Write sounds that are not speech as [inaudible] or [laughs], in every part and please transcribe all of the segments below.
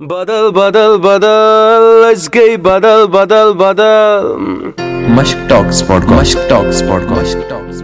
بدل بدل بدل أسۍ گٔے بدل بدل بدل مشک ٹاکس مشک ٹاکس مشک ٹاکس مشک ٹاکس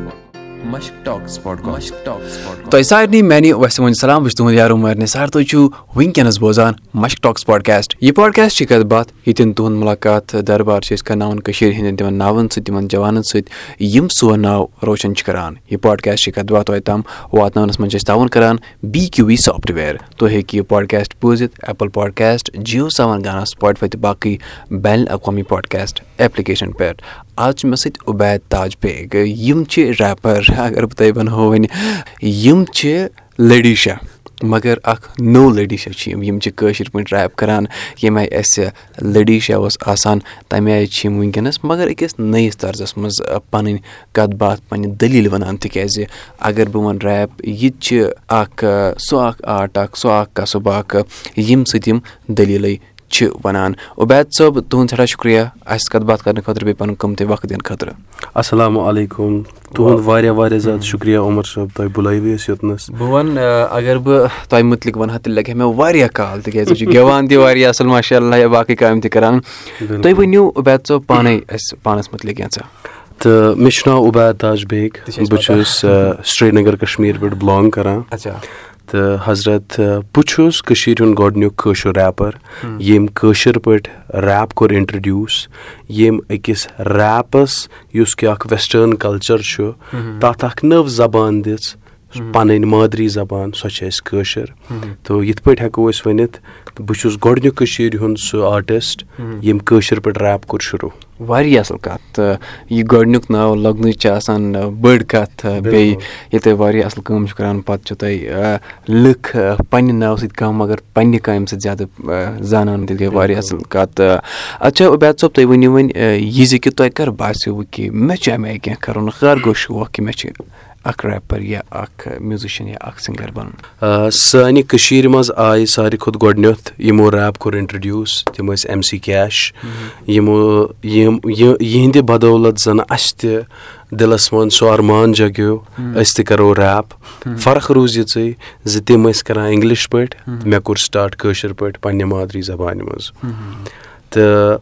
تۄہہِ سارنٕے میانہِ وسِم سلام بہٕ چھُس تُہُنٛد یار عمر نثار تُہۍ چھِو وٕنکیٚنس بوزان مشک ٹاکس پاڈکاسٹ یہِ پاڈکاسٹ چھِ کتھ باتھ ییٚتٮ۪ن تُہُنٛد مُلاقات دربار چھِ أسۍ کرناوان کٔشیٖر ہٕنٛدٮ۪ن تِمن ناوَن سۭتۍ تِمن جوانن سۭتۍ یِم سون ناو روشن چھِ کران. یہِ پاڈکاسٹ چھِ کتھ باتھ توتہِ تام واتناونس منٛز چھِ أسۍ تعاوُن کران بی کیو وی سافٹویر تُہۍ ہیٚکِو یہِ پاڈکاسٹ بوٗزِتھ ایپل پاڈکاسٹ جیو سیون گانا سُپاٹفاے تہٕ باقٕے بین الاقوامی پاڈکاسٹ ایپلِکیشن پٮ۪ٹھ آز چھِ مےٚ سۭتۍ عُبید تاج بیگ یِم چھِ ریپر اگر بہٕ تۄہہِ ونہو وۄنۍ یِم چھِ لٔڈی شاہ مگر اکھ نوٚو لٔڈی شاہ چھِ یِم چھِ کٲشِر پٲٹھۍ ریپ کران ییٚمہِ آیہِ اَسہِ لٔڈی شاہ اوس آسان تَمہِ آیہِ چھِ یِم وٕنکیٚنس مگر أکِس نٔیِس طرزس منٛز پنٕنۍ کتھ باتھ پنٕنہِ دٔلیٖل ونان تِکیازِ اگر بہٕ ونہٕ ریپ یہِ تہِ چھِ اکھ سُہ اکھ آرٹ اکھ سُہ اکھ قصب اکھ ییٚمہِ سۭتۍ یِم دٔلیٖلٕے چھِ ونان عُبید صٲب تُہُنٛد سٮ۪ٹھاہ شُکریہ۔ اَسہِ کتھ باتھ کرنہٕ خٲطرٕ بیٚیہِ پنُن قۭمتٕے وقت دِنہٕ خٲطرٕ۔ السلام علیکُم۔ تُہُنٛد واریاہ واریاہ زیادٕ شُکریہ عمر صٲب تۄہہِ بُلٲیوٕ أسۍ یوٚتنس۔ بہٕ وَنہٕ اگر بہٕ تۄہہِ مُتعلِق وَنہٕ ہا تیٚلہِ لگہِ ہا مےٚ واریاہ کال تِکیازِ تُہۍ چھِو گٮ۪وان تہِ واریاہ اَصٕل ماشاء اللہ یا باقٕے کامہِ تہِ کران۔ تُہۍ ؤنِو عُبید صٲب پانے اَسہِ پانس مُتعلِق کینٛژھا تہٕ مےٚ چھُ ناو عُبید تاج بیگ۔ بہٕ چھُس سرینگر کشمیٖر پٮ۪ٹھ بِلانٛگ کران تہٕ حضرت بہٕ چھُس کٔشیٖر ہُنٛد گۄڈنیُک کٲشُر ریپر ییٚمۍ کٲشِر پٲٹھۍ ریپ کوٚر اِنٹرڈیوٗس ییٚمۍ أکِس ریپس یُس کہِ اکھ ویسٹٲرٕن کلچر چھُ تَتھ اکھ نٔو زبان دِژ پنٕنۍ مادری زبان سۄ چھِ اَسہِ کٲشِر. تہٕ یِتھ پٲٹھۍ ہٮ۪کو أسۍ ؤنِتھ بہٕ چھُس گۄڈنیُک کٔشیٖر ہُنٛد سُہ آرٹِسٹ ییٚمۍ کٲشِر پٲٹھۍ ریپ کوٚر شروٗع. واریاہ اَصٕل کَتھ. تہٕ یہِ گۄڈنیُک ناو لگنٕچ چھِ آسان بٔڑ کَتھ بیٚیہِ ییٚلہِ تُہۍ واریاہ اَصٕل کٲم چھِو کَران پَتہٕ چھُو تۄہہِ لُکھ پنٛنہِ ناوٕ سۭتۍ کَم مگر پنٛنہِ کامہِ سۭتۍ زیادٕ زانان تیٚلہِ گٔے واریاہ اَصٕل کَتھ. اچھا عُبید صٲب تُہۍ ؤنِو وۄنۍ یہِ زِ کہِ تۄہہِ کَر باسیٚو کہِ مےٚ چھُ اَمہِ آیہِ کینٛہہ کَرُن کَر گوٚو شوق کہِ مےٚ چھِ اکھ ریپر یا اکھ میوٗزِشَن یا اکھ سِنٛگَر بَنُن سانہِ کٔشیٖرِ منٛز آیہِ ساروی کھۄتہٕ گۄڈنیٚتھ یِمو ریپ کوٚر اِنٹرڈیوٗس تِم ٲسۍ ایم سی کیش یِمو یِم یِہنٛدِ بدولت زَن اَسہِ تہِ دِلس منٛز سُہ ارمان جگیو أسۍ تہِ کرو ریپ فرق روٗز یِژٕے زِ تِم ٲسۍ کران اِنگلِش پٲٹھۍ مےٚ کوٚر سٹاٹ کٲشِر پٲٹھۍ پنٕنہِ مادری زبانہِ منٛز تہٕ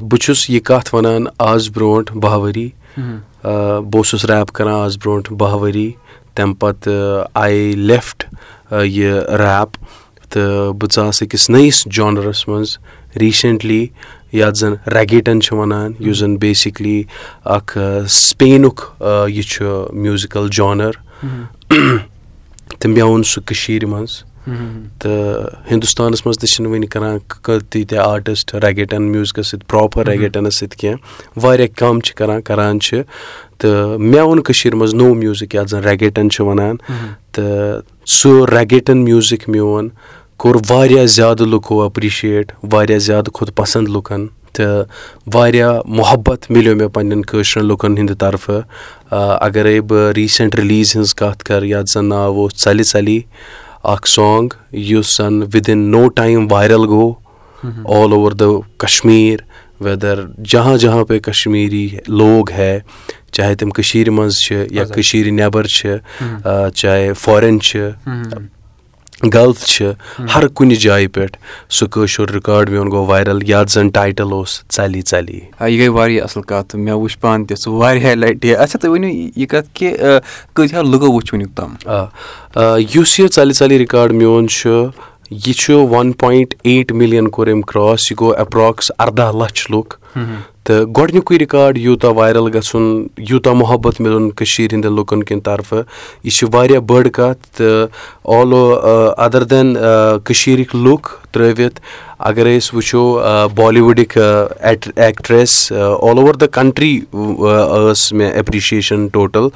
بہٕ چھُس یہِ کَتھ وَنان آز برونٛٹھ باہ ؤری بہٕ اوسُس ریپ کران آز برونٛٹھ باہ ؤری تَمہِ پَتہٕ آیے لیفٹ یہِ ریپ تہٕ بہٕ ژاس أکِس نٔیِس جانرَس منٛز ریٖسنٛٹلی یَتھ زَن ریگیٹَن چھِ وَنان یُس زَن بیسِکلی اکھ سپینُک یہِ چھُ میوٗزِکَل جانَر۔ تہٕ مےٚ اوٚن سُہ کٔشیٖرِ منٛز تہٕ ہِندُستانَس منٛز تہِ چھِنہٕ وٕنہِ کَران تیٖتیٛاہ آرٹِسٹ ریگیٹَن میوٗزِکَس سۭتۍ پرٛاپَر ریگیٹَنَس سۭتۍ کینٛہہ واریاہ کَم چھِ کَران کَران چھِ تہٕ مےٚ اوٚن کٔشیٖرِ منٛز نوٚو میوٗزِک یَتھ زَن ریگیٹَن چھِ وَنان تہٕ سُہ ریگیٹَن میوٗزِک میون کوٚر واریاہ زیادٕ لُکو ایٚپرِشِیٹ واریاہ زیادٕ کھۄت پَسنٛد لُکَن تہٕ واریاہ محبت مِلیو مےٚ پنٕنٮ۪ن کٲشرٮ۪ن لُکَن ہِنٛدِ طرفہٕ اَگرے بہٕ ریٖسنٛٹ رِلیٖز ہِنٛز کَتھ کَرٕ یَتھ زَن ناو اوس ژَلہِ ژَلے اکھ سانٛگ یُس زَن وِدِن no time viral go all over the Kashmir whether جہاں جہاں پے کَشمیٖری لوگ ہے چاہے تِم کٔشیٖرِ منٛز چھِ یا کٔشیٖرِ نیٚبَر چھِ چاہے فارِن چھِ غلط چھِ ہر کُنہِ جایہِ پٮ۪ٹھ سُہ کٲشُر رِکاڈ میون گوٚو وایرَل یَتھ زَن ٹایٹٕل اوس ژَلے ژَلے یہِ گٔے واریاہ اَصٕل کَتھ مےٚ وٕچھ پانہٕ تہِ سُہ واریاہ لَٹہِ۔ اچھا تُہۍ ؤنِو یہِ کَتھ کہِ کۭتیٛاہ لُکو وٕچھ وٕنیُک تام؟ آ یُس یہِ ژَلہِ ژَلے رِکاڈ میون چھُ یہِ چھُ وَن پویِنٛٹ ایٹ مِلیَن کوٚر أمۍ کرٛاس یہِ گوٚو ایپراکٕس اَرداہ لَچھ لُکھ تہٕ گۄڈنیُکُے رِکاڈ یوٗتاہ وایرَل گژھُن یوٗتاہ محبت مِلُن کٔشیٖرِ ہِنٛدٮ۪ن لُکَن کِنۍ طرفہٕ یہِ چھِ واریاہ بٔڑ کَتھ تہٕ آل اَدَر دٮ۪ن کٔشیٖرٕکۍ لُکھ ترٛٲوِتھ اَگرے أسۍ وٕچھو بالی وُڈٕکۍ actress all over the country ٲس مےٚ ایٚپرِشِیشَن ٹوٹَل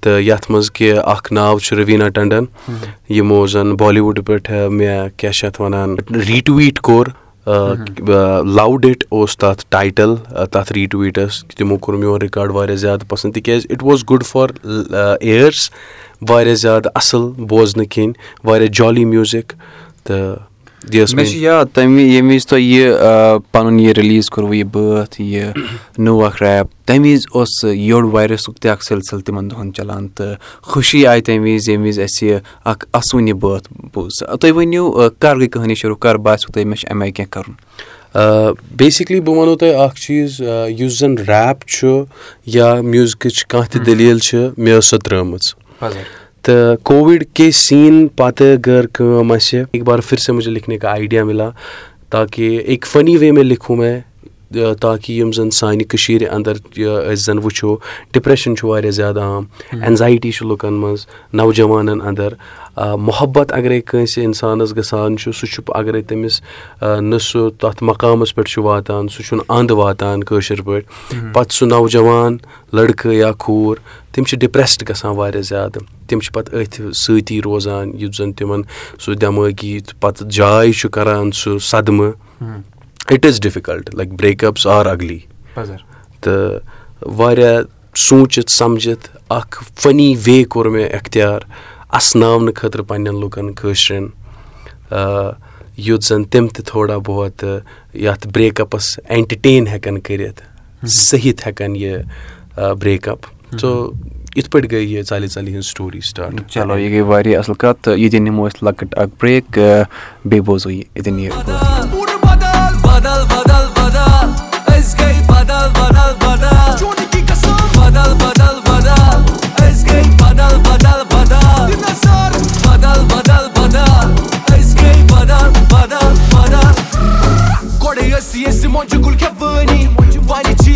تہٕ یَتھ منٛز کہِ اَکھ ناو چھُ رٔویٖنا ٹنڈَن یِمو زَن بالی وُڈ پٮ۪ٹھ مےٚ کیاہ چھِ اَتھ وَنان رِٹویٖٹ کوٚر لَو ڈِٹ اوس تَتھ ٹایٹَل تَتھ رِٹویٖٹَس تِمو کوٚر میون رِکاڈ واریاہ زیادٕ پَسنٛد تِکیازِ it was good for ears واریاہ زیادٕ اَصٕل بوزنہٕ کِنۍ واریاہ جالی میوٗزِک تہٕ مےٚ چھُ یاد تَمہِ ییٚمہِ وِزِ تۄہہِ یہِ پَنُن یہِ رِلیٖز کوٚروٕ یہِ بٲتھ یہِ نوٚو اکھ ریپ تَمہِ وِزِ اوس یوٚڑ وایرَسُک تہِ اکھ سِلسِلہٕ تِمن دۄہن چلان تہٕ خوشی آیہِ تَمہِ وِزِ ییٚمہِ وِزِ اَسہِ اکھ اَسوُن یہِ بٲتھ بوٗز تُہۍ ؤنِو کر گٔے کہانی شروٗع کر باسیٚو تۄہہِ مےٚ چھُ اَمہِ آیہِ کیٚنٛہہ کَرُن بیسِکلی بہٕ وَنو تۄہہِ اکھ چیٖز یُس زَن ریپ چھُ یا میوٗزکٕچ کانٛہہ تہِ دٔلیٖل چھِ مےٚ ٲس سۄ ترٲمٕژ تہٕ کووِڈ کے سیٖن پَتہٕ کٔر کٲم اَسہِ اَکہِ بار پھر سے مُجھے لِکھنے کا آیڈیا مِلا تاکہِ اَکہِ فٔنی وے مےٚ لِکھو مےٚ تاکہِ یِم زَن سانہِ کٔشیٖرِ اَندَر أسۍ زَن وٕچھو ڈِپرٛٮ۪شَن چھُ واریاہ زیادٕ عام اٮ۪نزایٹی چھُ لُکَن منٛز نوجوانَن اَندَر محبت اَگرَے کٲنٛسہِ اِنسانَس گژھان چھُ سُہ چھُ اَگرَے تٔمِس نہٕ سُہ تَتھ مقامَس پٮ۪ٹھ چھُ واتان سُہ چھُنہٕ اَنٛد واتان کٲشِر پٲٹھۍ۔ پَتہٕ سُہ نوجوان لٔڑکہٕ یا کوٗر تِم چھِ ڈِپرٛٮ۪سڈ گژھان واریاہ زیادٕ۔ تِم چھِ پَتہٕ أتھۍ سۭتی روزان یُتھ زَن تِمَن سُہ دٮ۪مٲغی پَتہٕ جاے چھُ کَران سُہ صدمہٕ۔ It is difficult like breakups are ugly تہٕ واریاہ سوٗنٛچِتھ سَمجِتھ اَکھ فٔنی وے کوٚر مےٚ اختیار اَسناونہٕ خٲطرٕ پنٛنٮ۪ن لُکَن کٲشرٮ۪ن یُتھ زَن تِم تہِ تھوڑا بہت یَتھ برٛیک اَپَس اٮ۪نٹَرٹین ہٮ۪کَن کٔرِتھ صحیح ہٮ۪کَن یہِ برٛیک اَپ سو یِتھ پٲٹھۍ گٔے یہِ ژَلہِ ژَلہِ ہِنٛز سٹوری سٹاٹ چلو یہِ گٔے واریاہ اَصٕل کَتھ تہٕ ییٚتٮ۪ن نِمو أسۍ لۄکٕٹ اکھ برٛیک بیٚیہِ بوزو یہِ ییٚتٮ۪ن یہِ وۄنۍ چھِ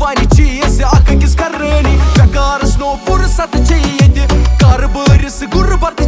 وۄنۍ چھِ أسۍ اَکھ أکِس نو پُرستٲرِبَت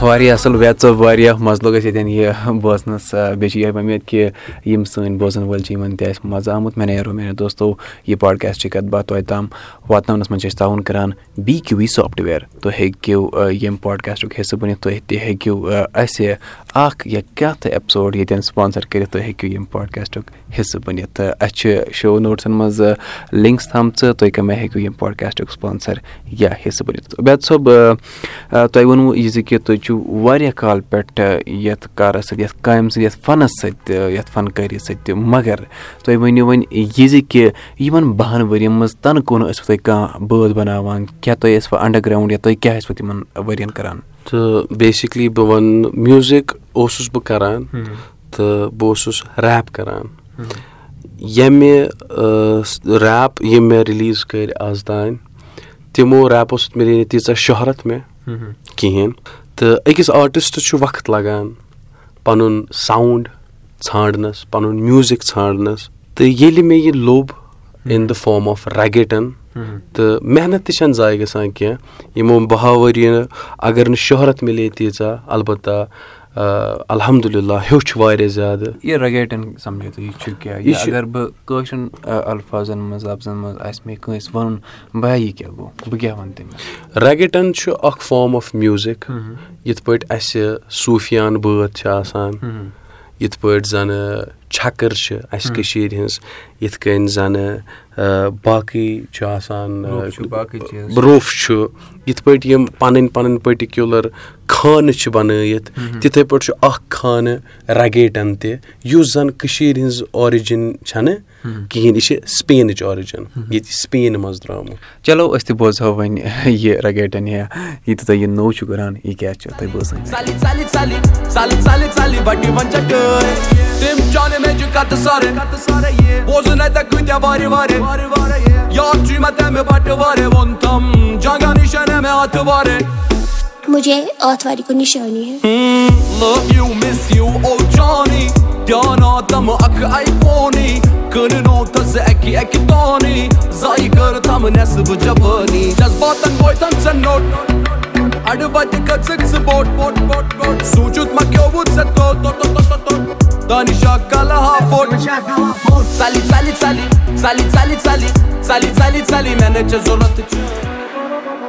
واریاہ اَصٕل ویژو واریاہ مَزٕ لوٚگ اَسہِ ییٚتٮ۪ن یہِ بوزنَس بیٚیہِ چھِ یِہوٚے وۄمید کہِ یِم سٲنۍ بوزَن وٲلۍ چھِ یِمَن تہِ آسہِ مَزٕ آمُت مےٚ نیرو میانیو دوستو یہِ پاڈکاسٹ چھِ کَتھ باتھ توتہِ تام واتناونَس منٛز چھِ أسۍ تعاوُن کَران بی کیوٗ وی سافٹوِیَر تُہۍ ہیٚکِو ییٚمہِ پاڈکاسٹُک حِصہٕ بٔنِتھ تُہۍ تہِ ہیٚکِو اَسہِ اَکھ یا کانٛہہ تہِ اٮ۪پِسوڈ ییٚتٮ۪ن سپانسَر کٔرِتھ تُہۍ ہیٚکِو ییٚمہِ پاڈکاسٹُک حِصہٕ بٔنِتھ تہٕ اَسہِ چھِ شو نوٹسَن منٛز لِنٛکٕس تھامژٕ تُہۍ کَمہِ آیہِ ہیٚکِو ییٚمہِ پاڈکاسٹُک سپانسَر یا حِصہٕ بٔنِتھ۔ عبید صٲب تۄہہِ ووٚنوُ یہِ زِ کہِ تُہۍ چھُو واریاہ کال پٮ۪ٹھ یَتھ کارَس سۭتۍ یَتھ کامہِ سۭتۍ یَتھ فَنَس سۭتۍ یَتھ فَنکٲری سۭتۍ تہِ مگر تُہۍ ؤنِو وۄنۍ یہِ زِ کہِ یِمَن بَہَن ؤرۍ یَن منٛز تَنہٕ کُن ٲسوٕ تُہۍ کانٛہہ بٲتھ بَناوان کیٛاہ تُہۍ ٲسوٕ اَنڈَر گرٛاوُنٛڈ یا تُہۍ کیٛاہ ٲسوٕ تِمَن ؤرۍ یَن کَران تہٕ بیسِکلی بہٕ وَنہٕ میوٗزِک اوسُس بہٕ کَران تہٕ بہٕ اوسُس ریپ کَران ییٚمہِ ریپ یِم مےٚ رِلیٖز کٔرۍ آز تانۍ تِمو ریپو سۭتۍ مِلے نہٕ تیٖژاہ شہرت مےٚ کِہیٖنۍ تہٕ أکِس آرٹِسٹ چھُ وقت لَگان پَنُن ساوُنٛڈ ژھانٛڈنَس پَنُن میوٗزِک ژھانٛڈنَس تہٕ ییٚلہِ مےٚ یہِ لوٚب اِن دَ فارم آف ریگیٹَن تہٕ محنت تہِ چھَنہٕ ضایہِ گژھان کینٛہہ. یِمو بَہو ؤرۍ یہِ اگر نہٕ شہرت مِلے تیٖژاہ اَلبتہ الحمدُاللہ ہیوٚچھ واریاہ زیادٕ۔ یہِ رگیٹن سَمجھو تُہۍ یہِ چھُ کیاہ؟ یہِ اَگر بہٕ کٲشرٮ۪ن اَلفاظن منٛز لفظن منٛز آسہِ مےٚ کٲنٛسہِ وَنُن بیا یہِ کیاہ گوٚو؟ بہٕ کیاہ وَنہٕ تٔمِس؟ رگیٹن چھُ اکھ فارم آف میوٗزِک یِتھ پٲٹھۍ اَسہِ صوٗفیان بٲتھ چھِ آسان یِتھ پٲٹھۍ زَنہٕ چھکٕر چھِ اَسہِ کٔشیٖر ہِنٛز یِتھ کٔنۍ زَنہٕ باقٕے چھُ آسان روٚف چھُ یِتھ پٲٹھۍ یِم پَنٕنۍ پَنٕنۍ پٔٹِکیوٗلَر خانہٕ چھِ بَنٲیِتھ تِتھَے پٲٹھۍ چھُ اکھ خانہٕ رگیٹَن تہِ یُس زَن کٔشیٖر ہِنٛز آرِجِن چھَنہٕ کِہیٖنۍ یہِ چھِ سپینٕچ آرِجَن ییٚتہِ سپین منٛز درٛامُت چلو أسۍ تہِ بوزہو وۄنۍ یہِ رگیٹَن یا یہِ تہِ تۄہہِ یہِ نوٚو چھُ کَران یہِ کیاہ چھُ بوزان meci cată sare Bozunete câte vari vare Iar cimete me bate vare Vontam Jaga nişene me atı vare मुझे आतवारी को निशानी है Love you, miss you, oh Johnny. Diyana tam ak iPhone'i. Kının ortası eki eki tani Zaykır tam nesib jabani. Cezbatan boytan sen not. Adı vati kaçık sport Suçutmak yavut set tot tot tot tot tot.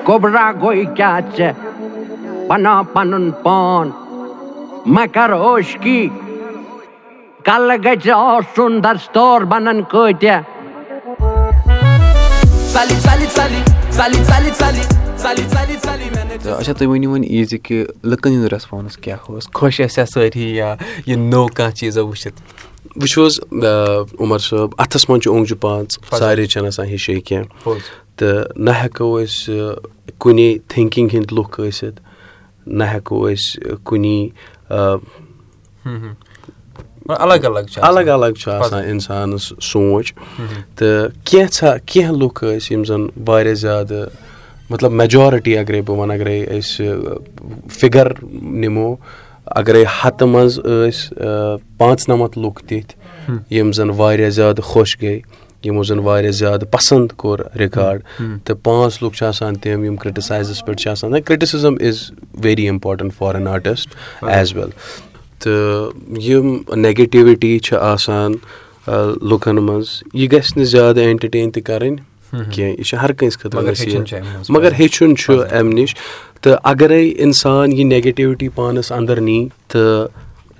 گۄبرا گوٚو کیٛاہ ژےٚ بَناو پَنُن پان مےٚ کَر عٲشکی کَلہٕ گژھِ آسُن دَستور بَنَن کۭتیاہ تہٕ اچھا تُہۍ ؤنِو وۄنۍ یہِ زِ کہِ لُکَن ہُنٛد ریسپانٕس کیاہ اوس خۄش ٲسیا سٲری یا یہِ نوٚو کانٛہہ چیٖزا وٕچھِتھ وٕچھو حظ عمر صٲب اَتھَس منٛز چھِ اوٚنٛگجہِ پانٛژھ سارے چھِنہٕ آسان ہِشے کینٛہہ تہٕ نہ ہٮ۪کو أسۍ کُنی تھِنکِنٛگ ہِنٛدۍ لُکھ ٲسِتھ نہ ہٮ۪کو أسۍ کُنی الگ الگ الگ الگ چھُ آسان اِنسانَس سونٛچ تہٕ کینٛژھا کینٛہہ لُکھ ٲسۍ یِم زَن واریاہ زیادٕ مطلب میجارٹی اَگرے بہٕ وَنہٕ اَگرے أسۍ فِگر نِمو اَگرے ہَتہٕ منٛز ٲسۍ پانٛژھ نَمَتھ لُکھ تِتھۍ یِم زَن واریاہ زیادٕ خۄش گٔے یِمو زَن واریاہ زیادٕ پَسنٛد کوٚر رِکاڈ تہٕ پانٛژھ لُکھ چھِ آسان تِم یِم کِرٛٹِسایزَس پٮ۪ٹھ چھِ آسان criticism is very important for an artist as well تہٕ یِم نَگیٹِوِٹی چھِ آسان لُکَن منٛز یہِ گژھِ نہٕ زیادٕ اٮ۪نٹَرٹین تہِ کَرٕنۍ کینٛہہ یہِ چھِ ہر کٲنٛسہِ خٲطرٕ مگر ہیٚچھُن چھُ اَمہِ نِش۔ تہٕ اَگرے اِنسان یہِ نَگیٹِوِٹی پانَس اَنٛدر نی تہٕ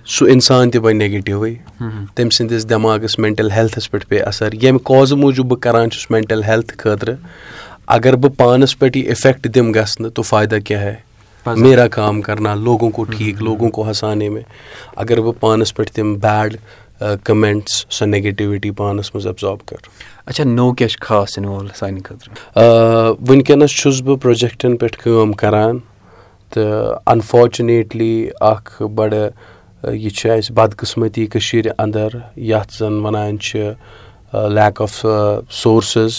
سُہ اِنسان تہِ بَنہِ نَگیٹِوٕے تٔمۍ سٕنٛدِس دٮ۪ماغَس مٮ۪نٹَل ہیٚلتھَس پٮ۪ٹھ پیٚیہِ اَثر۔ ییٚمہِ کازٕ موٗجوٗب بہٕ کَران چھُس مٮ۪نٹَل ہیٚلتھ خٲطرٕ اگر بہٕ پانَس پٮ۪ٹھ یہِ اِفٮ۪کٹ دِمہٕ گژھنہٕ تو فایدٕ کیٛاہ ہے؟ میرا کام کَرنا لوگوں کو ٹھیٖک لوگوں کو ہَسانے مےٚ اگر بہٕ پانَس پٮ۪ٹھ تِم بیڈ کَمٮ۪نٛٹٕس سۄ نَگیٹِوِٹی پانَس منٛز ایبزاب کَرٕ وٕنکیٚنَس چھُس بہٕ پروجیکٹَن پٮ۪ٹھ کٲم کَران تہٕ اَنفارچُنیٹلی اَکھ بَڑٕ یہِ چھِ اَسہِ بَدقٕسمٔتی کٔشیٖرِ اَنٛدر یَتھ زَن وَنان چھِ لیک آف سورسِز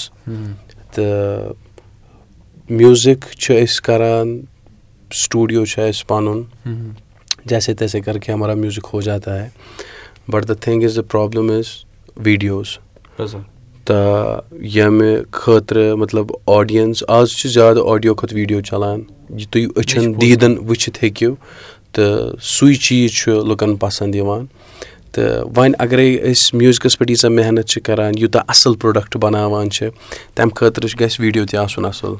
تہٕ میوٗزِک چھِ أسۍ کَران سٹوٗڈیو چھُ اَسہِ پَنُن جیسے تیسے کَر کے ہمارا میوٗزِک ہو جاتا ہے but the thing is the problem is videos تہٕ ییٚمہِ خٲطرٕ مطلب آڈیَنٕس آز چھِ زیادٕ آڈیو کھۄتہٕ ویٖڈیو چَلان یہِ تُہۍ أچھَن دیٖدَن وٕچھِتھ ہیٚکِو تہٕ سُے چیٖز چھُ لُکَن پَسنٛد یِوان تہٕ وۄنۍ اَگرے أسۍ میوٗزِکَس پٮ۪ٹھ ییٖژاہ محنت چھِ کَران یوٗتاہ اَصٕل پرٛوڈَکٹ بَناوان چھِ تَمہِ خٲطرٕ گژھِ ویٖڈیو تہِ آسُن اَصٕل.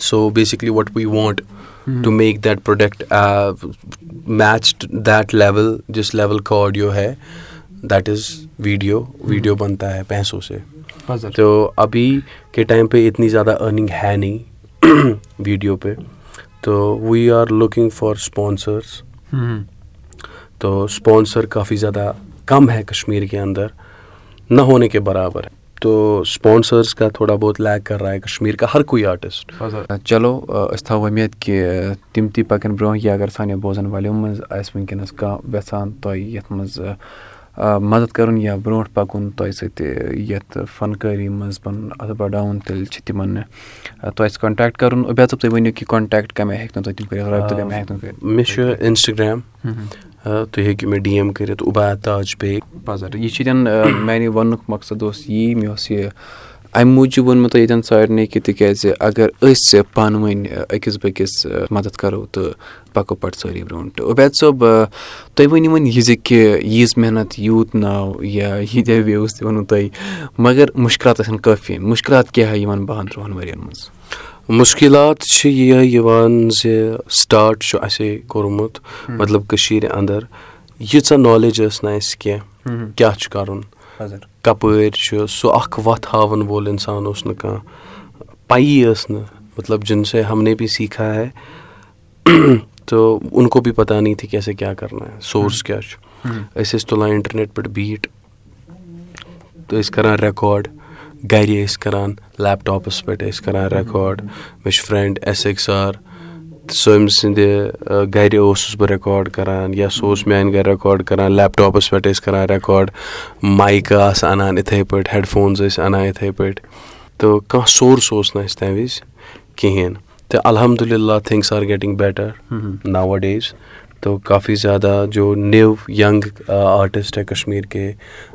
So basically what we want to make that product match that level جِس لیوَل کا آڈیو ہے دیٹ اِز ویٖڈیو ویٖڈیو بَنتا ہے پونٛسو سے. تو ابھی کے ٹایم پے اِتنی زیادہ أرنِنٛگ ہے نہیں [clears throat] ویٖڈیو پے تو we are looking for sponsors To sponsor کافی زیادہ کَم ہے کَشمیٖر کے اَنٛدر نہ ہونے کے برابر تو سپانسٲرٕس کا تھوڑا بہت لیک کَر کَشمیٖر کا ہر کوی آرٹِسٹ چلو أسۍ تھاوو اُمید کہِ تِم تہِ پَکَن برونٛہہ یا اگر سانٮ۪ن بوزَن والیو منٛز آسہِ وٕنکیٚنَس کانٛہہ یَژھان تۄہہِ یَتھ منٛز مَدَد کَرُن یا برونٛٹھ پَکُن تۄہہِ سۭتۍ یَتھ فَنکٲری منٛز پَنُن اَتھٕ بَڑاوُن تیٚلہِ چھِ تِمَن تۄہہِ سۭتۍ کَنٹیکٹ کَرُن عُبید صٲب تُہۍ ؤنِو کہِ کَنٹیکٹ کَمہِ آیہِ ہیٚکہِ نہٕ ڈی ایم کٔرِتھ یہِ چھِ میٛانہِ وَننُک مقصد اوس یی مےٚ اوس یہِ اَمہِ موٗجوٗب ووٚن مےٚ تۄہہِ ییٚتٮ۪ن سارنٕے کہِ تِکیٛازِ اگر أسۍ پانہٕ ؤنۍ أکِس بیٚکِس مَدَد کَرو تہٕ پَکو پَتہٕ سٲری برونٛٹھ۔ عُبید صٲب تُہۍ ؤنِو وۄنۍ یہِ زِ کہِ ییٖژ محنت یوٗت ناو یا [laughs] ییٖتیٛاہ وِوٕز تہِ ووٚنوٕ تۄہہِ مگر مُشکِلات ٲسۍ کٲفی مُشکِلات کیٛاہ یِمَن بَہَن تٕرٛہَن ؤرِیَن منٛز مُشکِلات چھِ یِہے یِوان زِ سٹاٹ چھُ اَسے کوٚرمُت مطلب کٔشیٖرِ اَنٛدر۔ ییٖژاہ نالیج ٲس نہٕ اَسہِ کینٛہہ۔ کیٛاہ چھُ کَرُن؟ کَپٲرۍ چھُ سُہ اَکھ وَتھ ہاوَن وول اِنسان اوس نہٕ کانٛہہ۔ پَیی ٲس نہٕ۔ مطلب جِن سے ہم نے بھی سیٖکھا ہے۔ تہٕ اُن کو بھی پَتہ نہیں تھی کیسے کیٛاہ کَرنا ہے۔ سورٕس کیٛاہ چھُ۔ أسۍ ٲسۍ تُلان اِنٹَرنیٹ پٮ۪ٹھ بیٖٹ تہٕ ٲسۍ کَران رٮ۪کاڈ گَرِ ٲسۍ کَران لیپٹاپَس پٮ۪ٹھ ٲسۍ کَران رٮ۪کاڈ مےٚ چھُ فرٛٮ۪نٛڈ اٮ۪س ایٚک سار سُہ أمۍ سٕنٛدِ گَرِ اوسُس بہٕ رٮ۪کاڈ کَران یا سُہ اوس میٛانہِ گَرِ رٮ۪کاڈ کَران لیپٹاپَس پٮ۪ٹھ ٲسۍ کَران رٮ۪کاڈ مایکہٕ آسہٕ اَنان یِتھَے پٲٹھۍ ہٮ۪ڈ فونٕز ٲسۍ اَنان یِتھَے پٲٹھۍ تہٕ کانٛہہ سورٕس اوس نہٕ اَسہِ تَمہِ وِزِ کِہیٖنۍ۔ تہٕ الحمدُاللہ تھِنٛگٕس آر گٮ۪ٹِنٛگ بیٹَر نَو اَ ڈیز تو کافی زیادہ جو نِو یَنٛگ آرٹِسٹ کَشمیٖر کے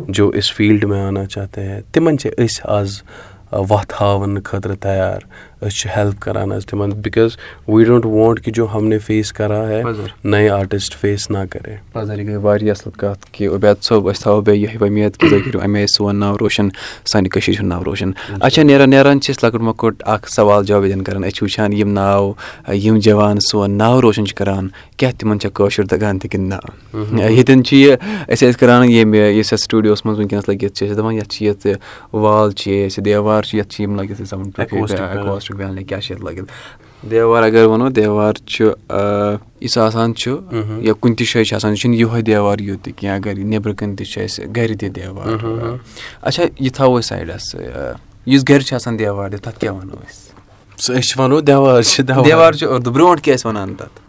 جو اِس فیٖلڈ میں آنا چاہتے ہیں تِمَن چھِ أسۍ آز وَتھ ہاونہٕ خٲطرٕ تیار أسۍ چھِ ہٮ۪لٕپ کَران حظ تِمَن بِکاز وی ڈونٛٹ وانٹ کہِ جو ہم نے فیس کَرا ہے نَیہِ آرٹِسٹ فیس نا کَرے یہِ گٔے واریاہ اَصٕل کَتھ کہِ عُبید صٲب أسۍ تھاوو بیٚیہِ یِہوٚے وۄمید کہِ تُہۍ کٔرِو اَمے آیہِ سون ناو روشَن سانہِ کٔشیٖرِ ہُنٛد ناو روشَن اچھا نیران نیران چھِ أسۍ لۄکُٹ مۄکُٹ اَکھ سوال جواب ییٚتٮ۪ن کَران أسۍ چھِ وٕچھان یِم ناو یِم جوان سون ناو روشَن چھِ کَران کیٛاہ تِمَن چھےٚ کٲشُر تَگان تہِ کِنہٕ نہ ییٚتٮ۪ن چھِ یہِ أسۍ ٲسۍ کَران ییٚمہِ یُس اَسہِ سٹوٗڈیوَس منٛز وٕنکٮ۪نَس لٔگِتھ چھِ أسۍ دَپان یَتھ چھِ ییٚتہِ وال چھِ اَسہِ دیوار چھِ یَتھ چھِ یِم لٲگِتھ کیٛاہ چھِ یَتھ لٲگِتھ دیوار اگر وَنو دیوار چھُ یُس آسان چھُ یا کُنہِ تہِ جایہِ چھِ آسان یہِ چھُنہٕ یِہوٚے دیوار یوت تہِ کینٛہہ اگر نیٚبرٕ کَنۍ تہِ چھِ اَسہِ گَرِ تہِ دیوار اچھا یہِ تھاوو أسۍ سایڈَس یُس گَرِ چھِ آسان دیوار دِتھ تَتھ کیٛاہ وَنو أسۍ أسۍ چھِ وَنو دیوار چھِ دیوار چھِ اُردو برونٛٹھ کیٛاہ ٲسۍ وَنان تَتھ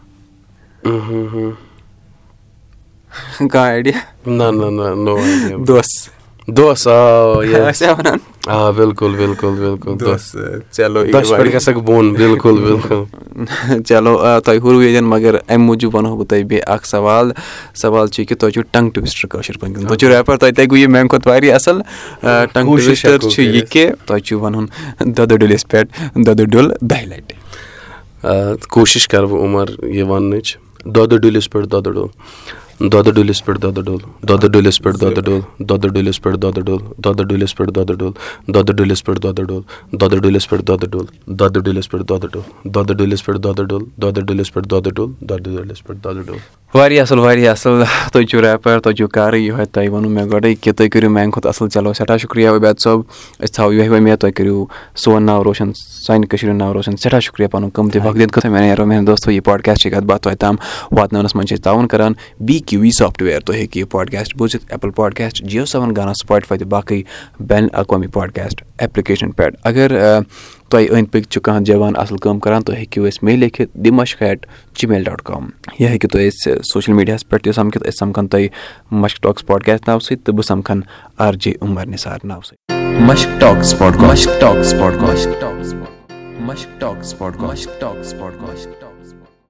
کانٛہہ آیڈِیا آ وَنان آ بِلکُل بِلکُل بِلکُل چلو گژھکھ بۄن بِلکُل بِلکُل چلو تۄہہِ ہُروٕ ییٚتٮ۪ن مگر اَمہِ موٗجوٗب وَنہو بہٕ تۄہہِ بیٚیہِ اَکھ سوال سوال چھُ کہِ تۄہہِ چھُو ٹنٛگ ٹُوِسٹَر کٲشِر پٲٹھۍ تُہۍ چھُو ریپَر تۄہہِ تہِ گوٚو یہِ میٛانہِ کھۄتہٕ واریاہ اَصٕل ٹنٛگ ٹُوِسٹَر چھُ یہِ کہِ تۄہہِ چھُو وَنُن دۄدٕ ڈُلِس پٮ۪ٹھ دۄدٕ ڈُل دَہہِ لَٹہِ کوٗشِش کَرٕ بہٕ عُمر یہِ وَننٕچ دۄدٕ ڈُلِس پٮ۪ٹھ دۄدٕ ڈُل دۄدٕ ڈُلِس پٮ۪ٹھ دۄدٕ ڈُل دۄدٕ ڈُلِس پٮ۪ٹھ دۄدٕ ڈُل دۄدٕ ڈُلِس پٮ۪ٹھ دۄدٕ ڈُل دۄدٕ ڈُلِس پٮ۪ٹھ دۄدٕ ڈُل دۄدٕ ڈُلِس پٮ۪ٹھ دۄدٕ ڈُل دۄدٕ ڈُلِس پٮ۪ٹھ دۄدٕ ڈُل دۄدٕ ڈُلِس پٮ۪ٹھ دۄدٕ ڈُل دۄدٕ ڈُلِس پٮ۪ٹھ دۄدٕ ڈُل دۄدٕ ڈُلِس پٮ۪ٹھ دۄدٕ ڈُل دۄدٕ ڈُلِس پٮ۪ٹھ دۄدٕ ڈُل واریاہ اَصٕل واریاہ اَصٕل تُہۍ چھِو ریپَر تُہۍ چھِو کَرٕے یِہوٚے تۄہہِ ووٚنوُ مےٚ گۄڈَے کہِ تُہۍ کٔرِو میٛانہِ کھۄتہٕ اَصٕل چلو سٮ۪ٹھاہ شُکریہ عُبید صٲب أسۍ تھاوو یِہوٚے وۄمید تُہۍ کٔرِو سون ناو روشَن سانہِ کٔشیٖرِ ہُنٛد ناو روشَن سٮ۪ٹھاہ شُکریہ پَنُن قۭمتی وقت دِنہٕ خٲطرٕ مےٚ نیرو میٛانہِ دوستو یہِ پاڈکاسٹ چھِ کَتھ باتھ تۄہہِ تام واتناونَس منٛز چھِ أسۍ تعاوُن کَران بی سافٹوِیَر تُہۍ ہیٚکِو یہِ پاڈکاسٹ بوٗزِتھ ایپٕل پاڈکاسٹ جِیو سیوَن گانا سٕپاٹفاے تہٕ باقٕے بین الاقوامی پاڈکاسٹ ایپلِکیشَن پٮ۪ٹھ اگر تۄہہِ أنٛدۍ پٔکۍ چھُ کانٛہہ جوان اَصٕل کٲم کَران تُہۍ ہیٚکِو اَسہِ مے لیکھِتھ دِ مَشک at gmail dot com یا ہیٚکِو تُہۍ أسۍ سوشَل میٖڈیاہَس پٮ۪ٹھ تہِ سَمکھِتھ أسۍ سَمکھَن تۄہہِ مَشک ٹاکٕس پاڈکاسٹ ناوٕ سۭتۍ تہٕ بہٕ سَمکھَن آر جے عُمر نِثار ناوٕ سۭتۍ